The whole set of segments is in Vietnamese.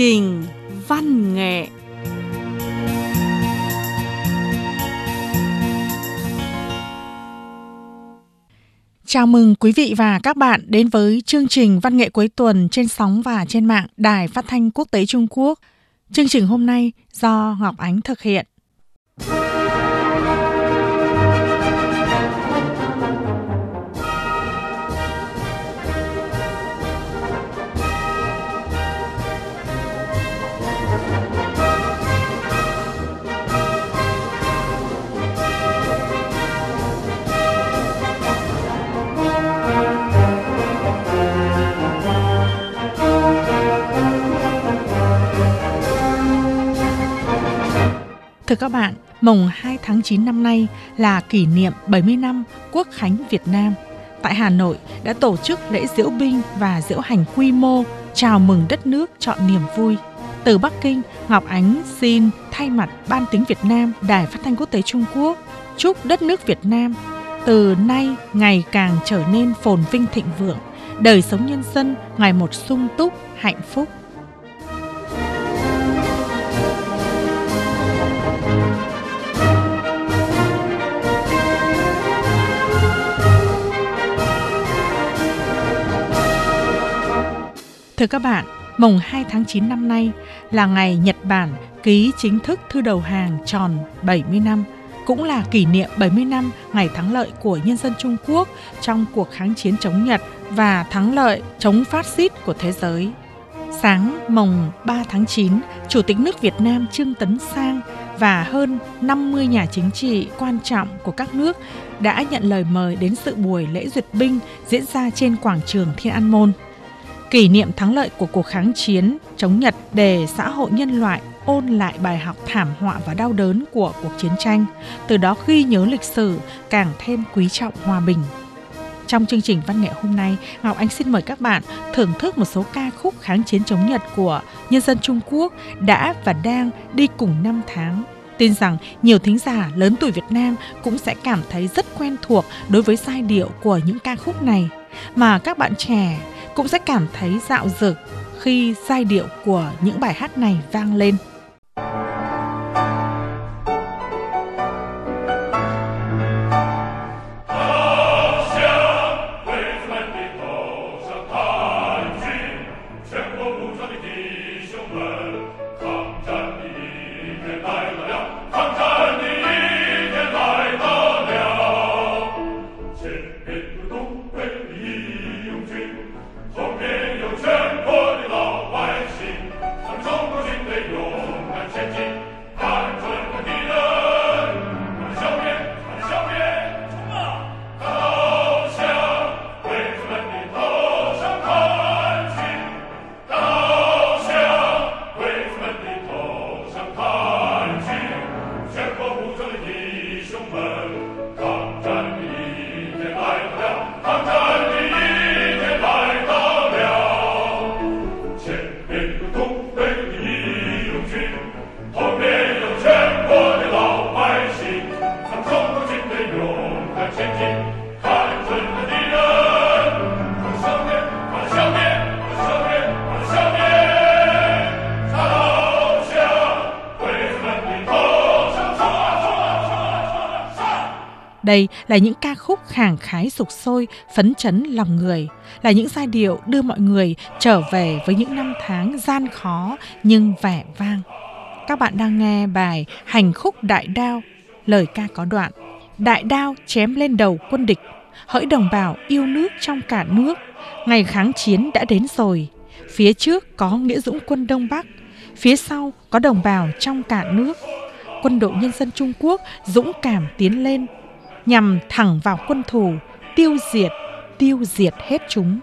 trình văn nghệ Chào mừng quý vị và các bạn đến với chương trình văn nghệ cuối tuần trên sóng và trên mạng Đài Phát thanh Quốc tế Trung Quốc. Chương trình hôm nay do Ngọc Ánh thực hiện. Thưa các bạn, mùng 2 tháng 9 năm nay là kỷ niệm 70 năm Quốc khánh Việt Nam. Tại Hà Nội đã tổ chức lễ diễu binh và diễu hành quy mô chào mừng đất nước chọn niềm vui. Từ Bắc Kinh, Ngọc Ánh xin thay mặt Ban tính Việt Nam, Đài Phát thanh Quốc tế Trung Quốc chúc đất nước Việt Nam từ nay ngày càng trở nên phồn vinh thịnh vượng, đời sống nhân dân ngày một sung túc, hạnh phúc. Thưa các bạn, mùng 2 tháng 9 năm nay là ngày Nhật Bản ký chính thức thư đầu hàng tròn 70 năm, cũng là kỷ niệm 70 năm ngày thắng lợi của nhân dân Trung Quốc trong cuộc kháng chiến chống Nhật và thắng lợi chống phát xít của thế giới. Sáng mùng 3 tháng 9, Chủ tịch nước Việt Nam Trương Tấn Sang và hơn 50 nhà chính trị quan trọng của các nước đã nhận lời mời đến sự buổi lễ duyệt binh diễn ra trên quảng trường Thiên An Môn kỷ niệm thắng lợi của cuộc kháng chiến chống Nhật để xã hội nhân loại ôn lại bài học thảm họa và đau đớn của cuộc chiến tranh, từ đó ghi nhớ lịch sử càng thêm quý trọng hòa bình. Trong chương trình văn nghệ hôm nay, Ngọc Anh xin mời các bạn thưởng thức một số ca khúc kháng chiến chống Nhật của nhân dân Trung Quốc đã và đang đi cùng năm tháng. Tin rằng nhiều thính giả lớn tuổi Việt Nam cũng sẽ cảm thấy rất quen thuộc đối với giai điệu của những ca khúc này, mà các bạn trẻ cũng sẽ cảm thấy dạo dực khi giai điệu của những bài hát này vang lên. Đây là những ca khúc khàng khái sục sôi, phấn chấn lòng người, là những giai điệu đưa mọi người trở về với những năm tháng gian khó nhưng vẻ vang. Các bạn đang nghe bài Hành khúc đại đao, lời ca có đoạn. Đại đao chém lên đầu quân địch, hỡi đồng bào yêu nước trong cả nước, ngày kháng chiến đã đến rồi. Phía trước có nghĩa dũng quân Đông Bắc, phía sau có đồng bào trong cả nước. Quân đội nhân dân Trung Quốc dũng cảm tiến lên nhằm thẳng vào quân thù, tiêu diệt, tiêu diệt hết chúng.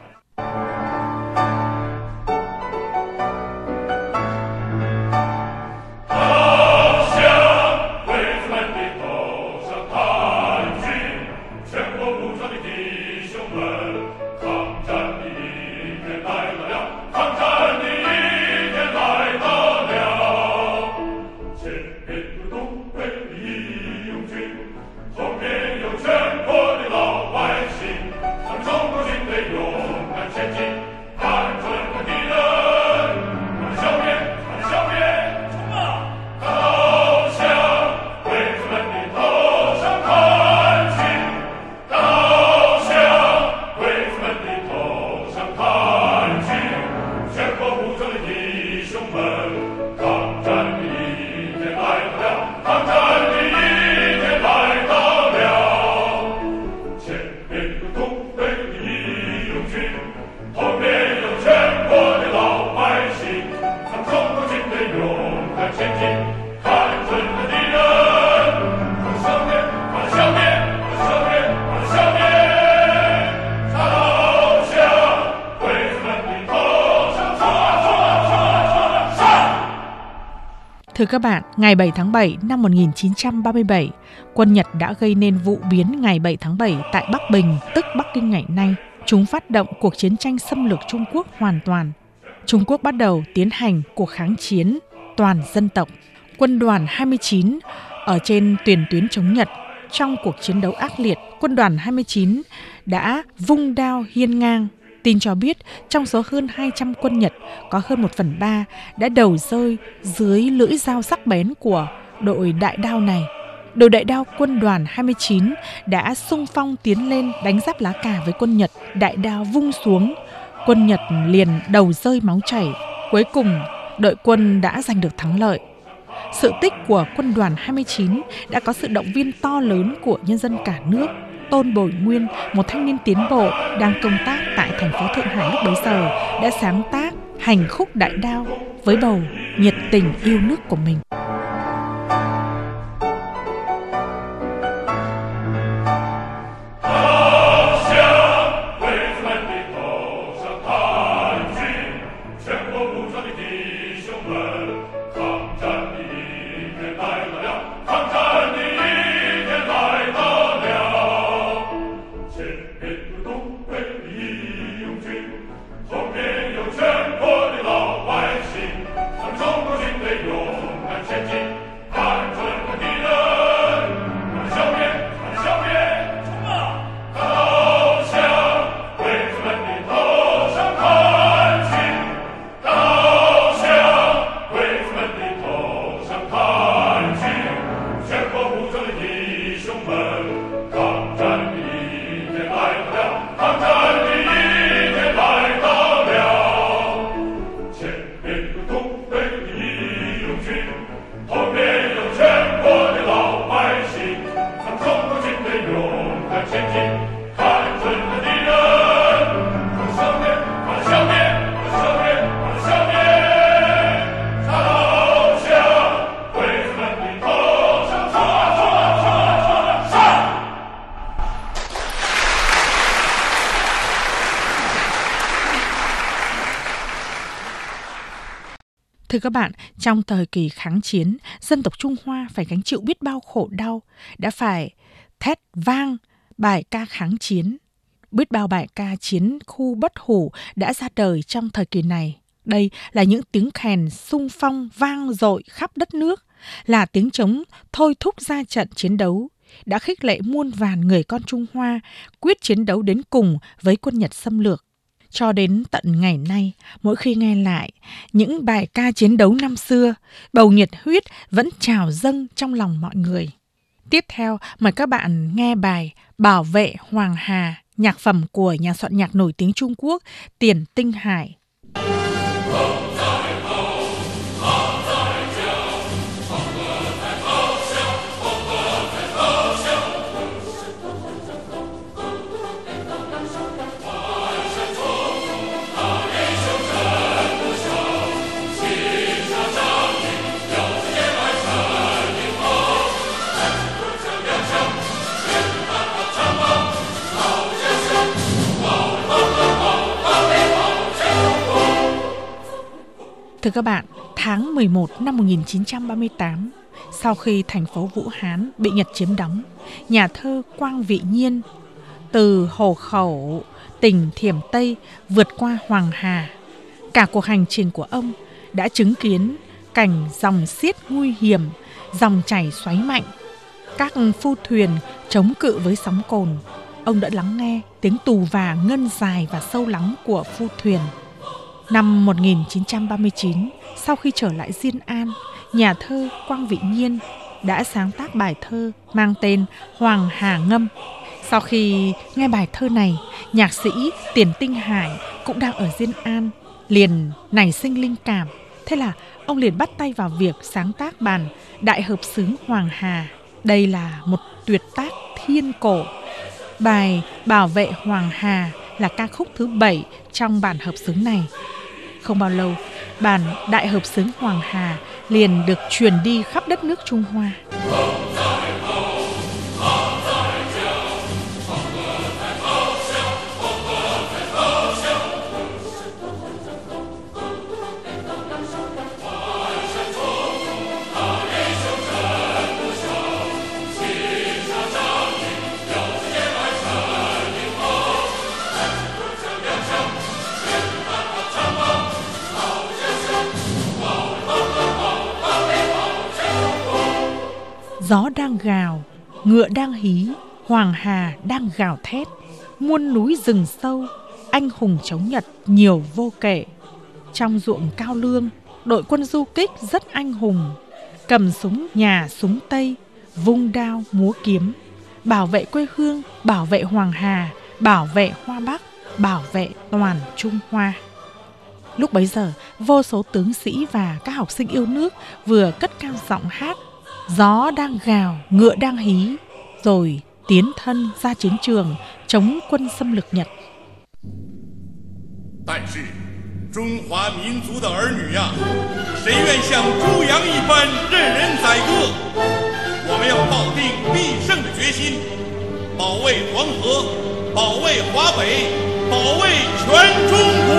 Các bạn, ngày 7 tháng 7 năm 1937, quân Nhật đã gây nên vụ biến ngày 7 tháng 7 tại Bắc Bình, tức Bắc Kinh ngày nay. Chúng phát động cuộc chiến tranh xâm lược Trung Quốc hoàn toàn. Trung Quốc bắt đầu tiến hành cuộc kháng chiến toàn dân tộc. Quân đoàn 29 ở trên tuyển tuyến chống Nhật trong cuộc chiến đấu ác liệt, quân đoàn 29 đã vung đao hiên ngang Tin cho biết trong số hơn 200 quân Nhật có hơn 1 phần 3 đã đầu rơi dưới lưỡi dao sắc bén của đội đại đao này. Đội đại đao quân đoàn 29 đã sung phong tiến lên đánh giáp lá cà với quân Nhật, đại đao vung xuống. Quân Nhật liền đầu rơi máu chảy. Cuối cùng, đội quân đã giành được thắng lợi. Sự tích của quân đoàn 29 đã có sự động viên to lớn của nhân dân cả nước Tôn Bồi Nguyên, một thanh niên tiến bộ đang công tác tại thành phố Thượng Hải lúc bấy giờ, đã sáng tác hành khúc đại đao với bầu nhiệt tình yêu nước của mình. tum per Thưa các bạn, trong thời kỳ kháng chiến, dân tộc Trung Hoa phải gánh chịu biết bao khổ đau, đã phải thét vang bài ca kháng chiến. Biết bao bài ca chiến khu bất hủ đã ra đời trong thời kỳ này. Đây là những tiếng kèn sung phong vang dội khắp đất nước, là tiếng trống thôi thúc ra trận chiến đấu, đã khích lệ muôn vàn người con Trung Hoa quyết chiến đấu đến cùng với quân Nhật xâm lược. Cho đến tận ngày nay, mỗi khi nghe lại những bài ca chiến đấu năm xưa, bầu nhiệt huyết vẫn trào dâng trong lòng mọi người. Tiếp theo, mời các bạn nghe bài Bảo vệ Hoàng Hà, nhạc phẩm của nhà soạn nhạc nổi tiếng Trung Quốc Tiền Tinh Hải. Thưa các bạn, tháng 11 năm 1938, sau khi thành phố Vũ Hán bị Nhật chiếm đóng, nhà thơ Quang Vị Nhiên từ Hồ Khẩu, tỉnh Thiểm Tây vượt qua Hoàng Hà. Cả cuộc hành trình của ông đã chứng kiến cảnh dòng xiết nguy hiểm, dòng chảy xoáy mạnh, các phu thuyền chống cự với sóng cồn. Ông đã lắng nghe tiếng tù và ngân dài và sâu lắng của phu thuyền. Năm 1939, sau khi trở lại Diên An, nhà thơ Quang Vị Nhiên đã sáng tác bài thơ mang tên Hoàng Hà Ngâm. Sau khi nghe bài thơ này, nhạc sĩ Tiền Tinh Hải cũng đang ở Diên An, liền nảy sinh linh cảm. Thế là ông liền bắt tay vào việc sáng tác bản Đại hợp sướng Hoàng Hà. Đây là một tuyệt tác thiên cổ. Bài Bảo vệ Hoàng Hà là ca khúc thứ bảy trong bản hợp xướng này. Không bao lâu, bản Đại hợp sướng Hoàng Hà liền được truyền đi khắp đất nước Trung Hoa. Gió đang gào, ngựa đang hí, hoàng hà đang gào thét. Muôn núi rừng sâu, anh hùng chống Nhật nhiều vô kể. Trong ruộng cao lương, đội quân du kích rất anh hùng. Cầm súng nhà súng Tây, vung đao múa kiếm. Bảo vệ quê hương, bảo vệ Hoàng Hà, bảo vệ Hoa Bắc, bảo vệ toàn Trung Hoa. Lúc bấy giờ, vô số tướng sĩ và các học sinh yêu nước vừa cất cao giọng hát Gió đang gào, ngựa đang hí, rồi tiến thân ra chiến trường chống quân xâm lược Nhật. 但是，中华民族的儿女呀，谁愿像猪羊一般任人宰割？我们要抱定必胜的决心，保卫黄河，保卫华北，保卫全中国。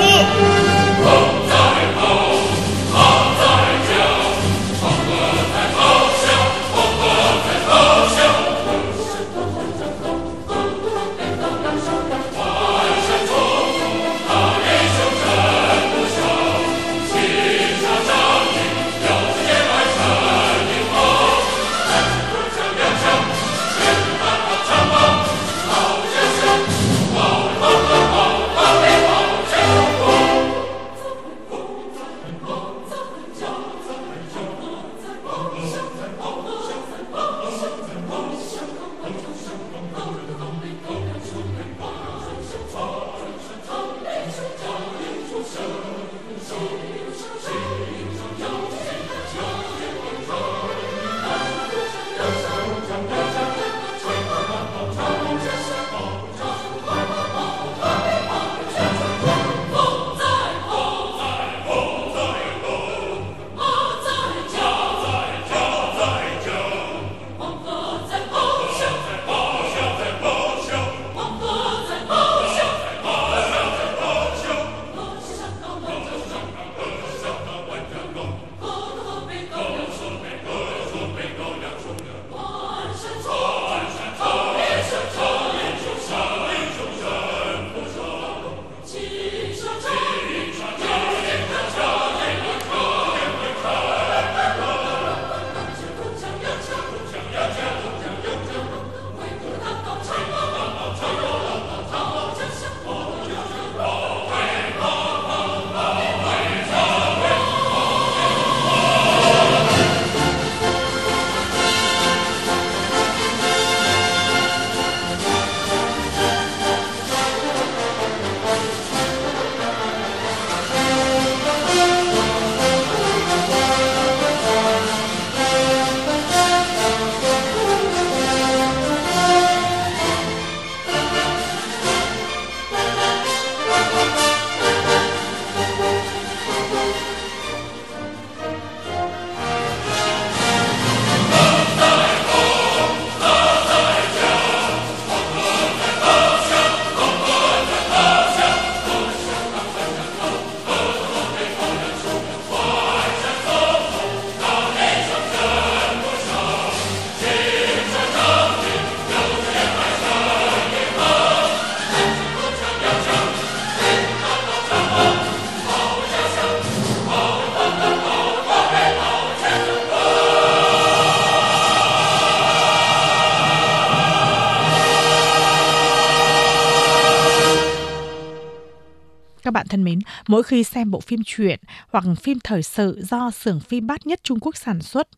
Các bạn thân mến, mỗi khi xem bộ phim truyện hoặc phim thời sự do xưởng phim bát nhất Trung Quốc sản xuất,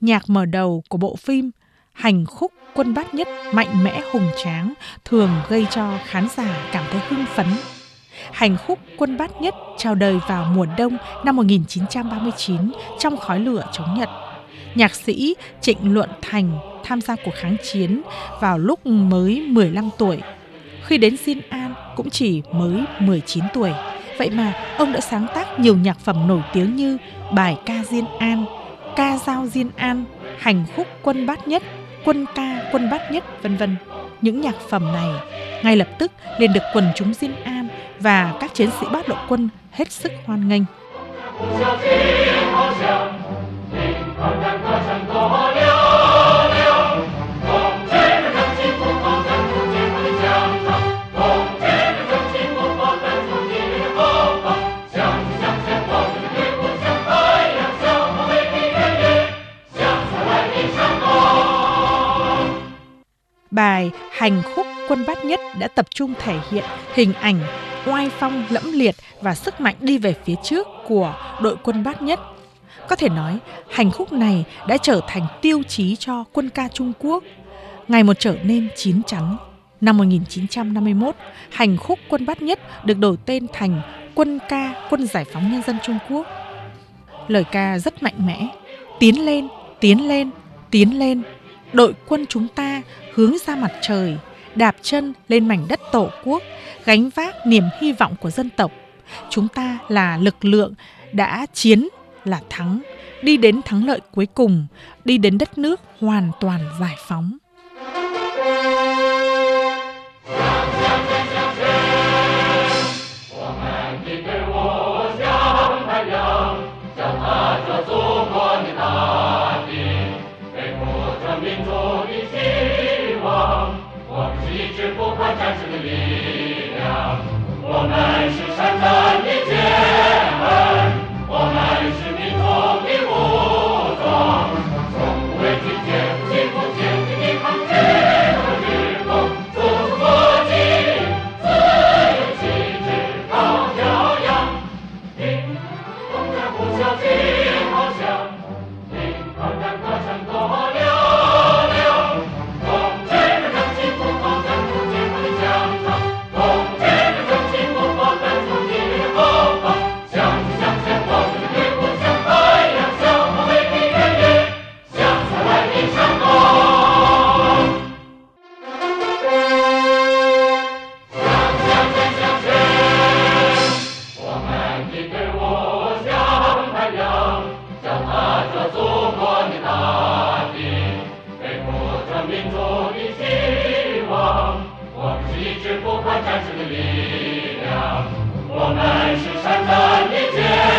nhạc mở đầu của bộ phim hành khúc quân bát nhất mạnh mẽ hùng tráng thường gây cho khán giả cảm thấy hưng phấn. Hành khúc quân bát nhất chào đời vào mùa đông năm 1939 trong khói lửa chống Nhật. Nhạc sĩ Trịnh Luận Thành tham gia cuộc kháng chiến vào lúc mới 15 tuổi. Khi đến Xin An cũng chỉ mới 19 tuổi. Vậy mà ông đã sáng tác nhiều nhạc phẩm nổi tiếng như Bài ca Diên An, ca giao Diên An, hành khúc quân bát nhất, quân ca quân bát nhất, vân vân. Những nhạc phẩm này ngay lập tức liền được quần chúng Diên An và các chiến sĩ bát lộ quân hết sức hoan nghênh. Bài Hành khúc quân bát nhất đã tập trung thể hiện hình ảnh oai phong lẫm liệt và sức mạnh đi về phía trước của đội quân bát nhất. Có thể nói, hành khúc này đã trở thành tiêu chí cho quân ca Trung Quốc, ngày một trở nên chín chắn. Năm 1951, hành khúc quân bát nhất được đổi tên thành quân ca quân giải phóng nhân dân Trung Quốc. Lời ca rất mạnh mẽ, tiến lên, tiến lên, tiến lên, đội quân chúng ta hướng ra mặt trời, đạp chân lên mảnh đất tổ quốc, gánh vác niềm hy vọng của dân tộc. Chúng ta là lực lượng đã chiến là thắng, đi đến thắng lợi cuối cùng, đi đến đất nước hoàn toàn giải phóng. 我们是山川的健儿，我们是一直不怕战胜的力量。我们是善战的坚。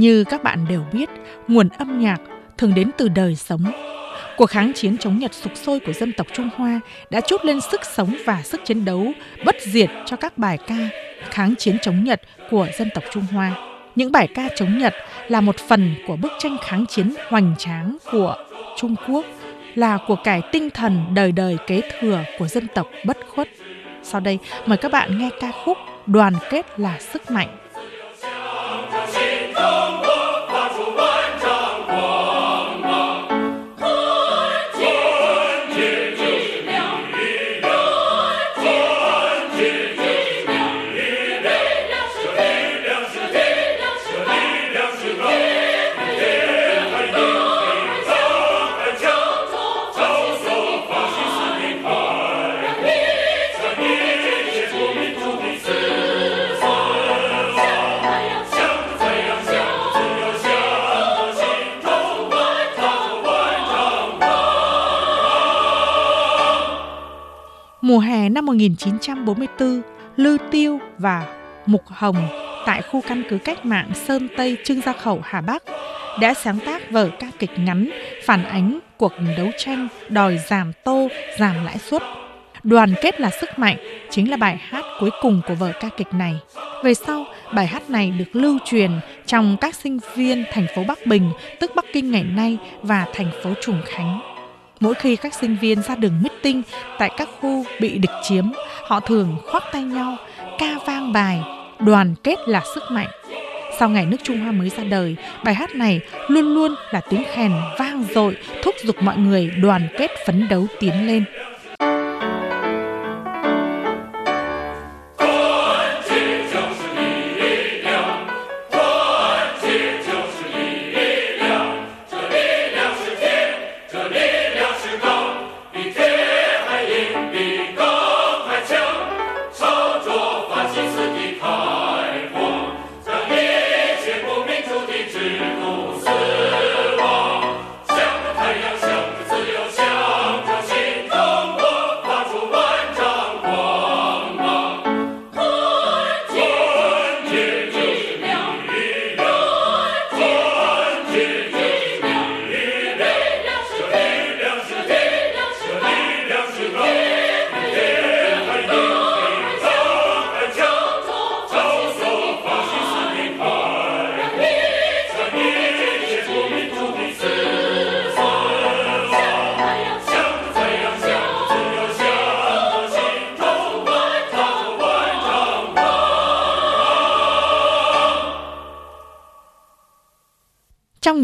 Như các bạn đều biết, nguồn âm nhạc thường đến từ đời sống. Cuộc kháng chiến chống Nhật sục sôi của dân tộc Trung Hoa đã chút lên sức sống và sức chiến đấu bất diệt cho các bài ca kháng chiến chống Nhật của dân tộc Trung Hoa. Những bài ca chống Nhật là một phần của bức tranh kháng chiến hoành tráng của Trung Quốc, là của cải tinh thần đời đời kế thừa của dân tộc bất khuất. Sau đây, mời các bạn nghe ca khúc Đoàn kết là sức mạnh Mùa 1944, Lư Tiêu và Mục Hồng tại khu căn cứ cách mạng Sơn Tây Trưng Gia Khẩu Hà Bắc đã sáng tác vở ca kịch ngắn phản ánh cuộc đấu tranh đòi giảm tô, giảm lãi suất. Đoàn kết là sức mạnh chính là bài hát cuối cùng của vở ca kịch này. Về sau, bài hát này được lưu truyền trong các sinh viên thành phố Bắc Bình, tức Bắc Kinh ngày nay và thành phố Trùng Khánh. Mỗi khi các sinh viên ra đường meeting tại các khu bị địch chiếm, họ thường khoác tay nhau, ca vang bài đoàn kết là sức mạnh. Sau ngày nước Trung Hoa mới ra đời, bài hát này luôn luôn là tiếng khen vang dội thúc giục mọi người đoàn kết phấn đấu tiến lên.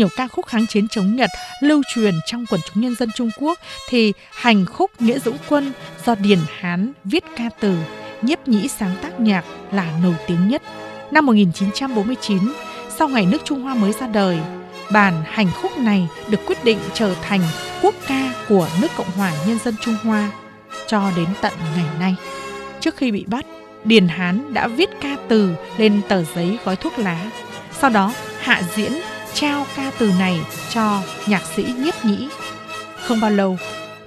Nhiều ca khúc kháng chiến chống Nhật lưu truyền trong quần chúng nhân dân Trung Quốc thì hành khúc Nghĩa Dũng Quân do Điền Hán viết ca từ, nhiếp nhĩ sáng tác nhạc là nổi tiếng nhất. Năm 1949, sau ngày nước Trung Hoa mới ra đời, bản hành khúc này được quyết định trở thành quốc ca của nước Cộng hòa Nhân dân Trung Hoa cho đến tận ngày nay. Trước khi bị bắt, Điền Hán đã viết ca từ lên tờ giấy gói thuốc lá. Sau đó hạ diễn trao ca từ này cho nhạc sĩ Nhiếp Nhĩ. Không bao lâu,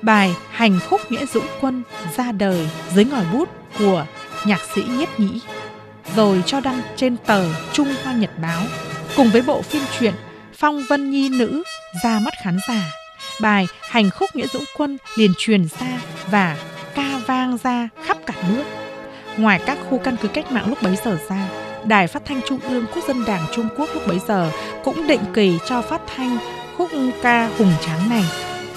bài Hành khúc Nghĩa Dũng Quân ra đời dưới ngòi bút của nhạc sĩ Nhiếp Nhĩ, rồi cho đăng trên tờ Trung Hoa Nhật Báo, cùng với bộ phim truyện Phong Vân Nhi Nữ ra mắt khán giả. Bài Hành khúc Nghĩa Dũng Quân liền truyền ra và ca vang ra khắp cả nước. Ngoài các khu căn cứ cách mạng lúc bấy giờ ra, Đài Phát thanh Trung ương Quốc dân Đảng Trung Quốc lúc bấy giờ cũng định kỳ cho phát thanh khúc ca hùng tráng này.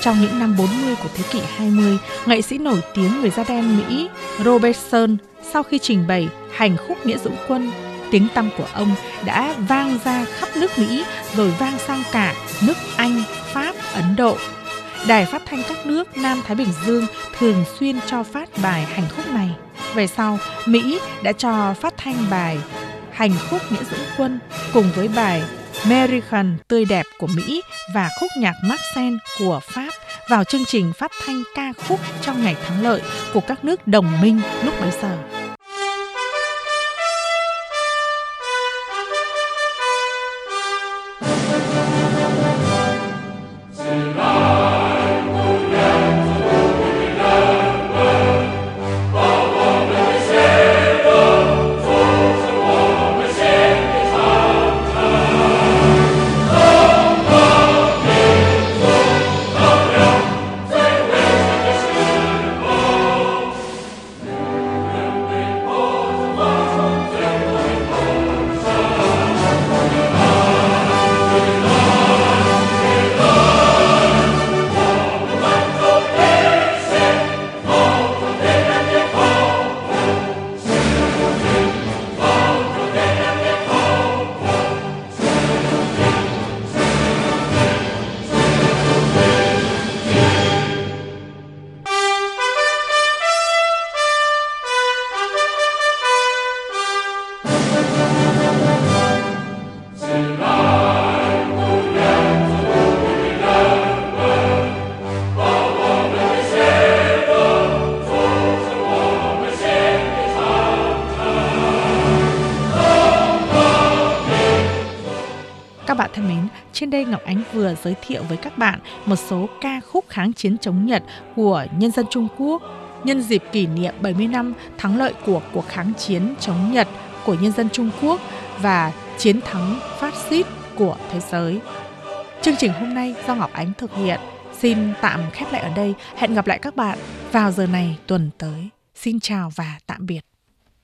Trong những năm 40 của thế kỷ 20, nghệ sĩ nổi tiếng người da đen Mỹ Robertson sau khi trình bày hành khúc Nghĩa Dũng Quân, tiếng tăm của ông đã vang ra khắp nước Mỹ rồi vang sang cả nước Anh, Pháp, Ấn Độ. Đài phát thanh các nước Nam Thái Bình Dương thường xuyên cho phát bài hành khúc này. Về sau, Mỹ đã cho phát thanh bài hành khúc Nghĩa Dũng Quân cùng với bài American tươi đẹp của Mỹ và khúc nhạc Marcel của Pháp vào chương trình phát thanh ca khúc trong ngày thắng lợi của các nước đồng minh lúc bấy giờ. Vừa giới thiệu với các bạn một số ca khúc kháng chiến chống Nhật của nhân dân Trung Quốc, nhân dịp kỷ niệm 70 năm thắng lợi của cuộc kháng chiến chống Nhật của nhân dân Trung Quốc và chiến thắng phát xít của thế giới. Chương trình hôm nay do Ngọc Ánh thực hiện xin tạm khép lại ở đây. Hẹn gặp lại các bạn vào giờ này tuần tới. Xin chào và tạm biệt.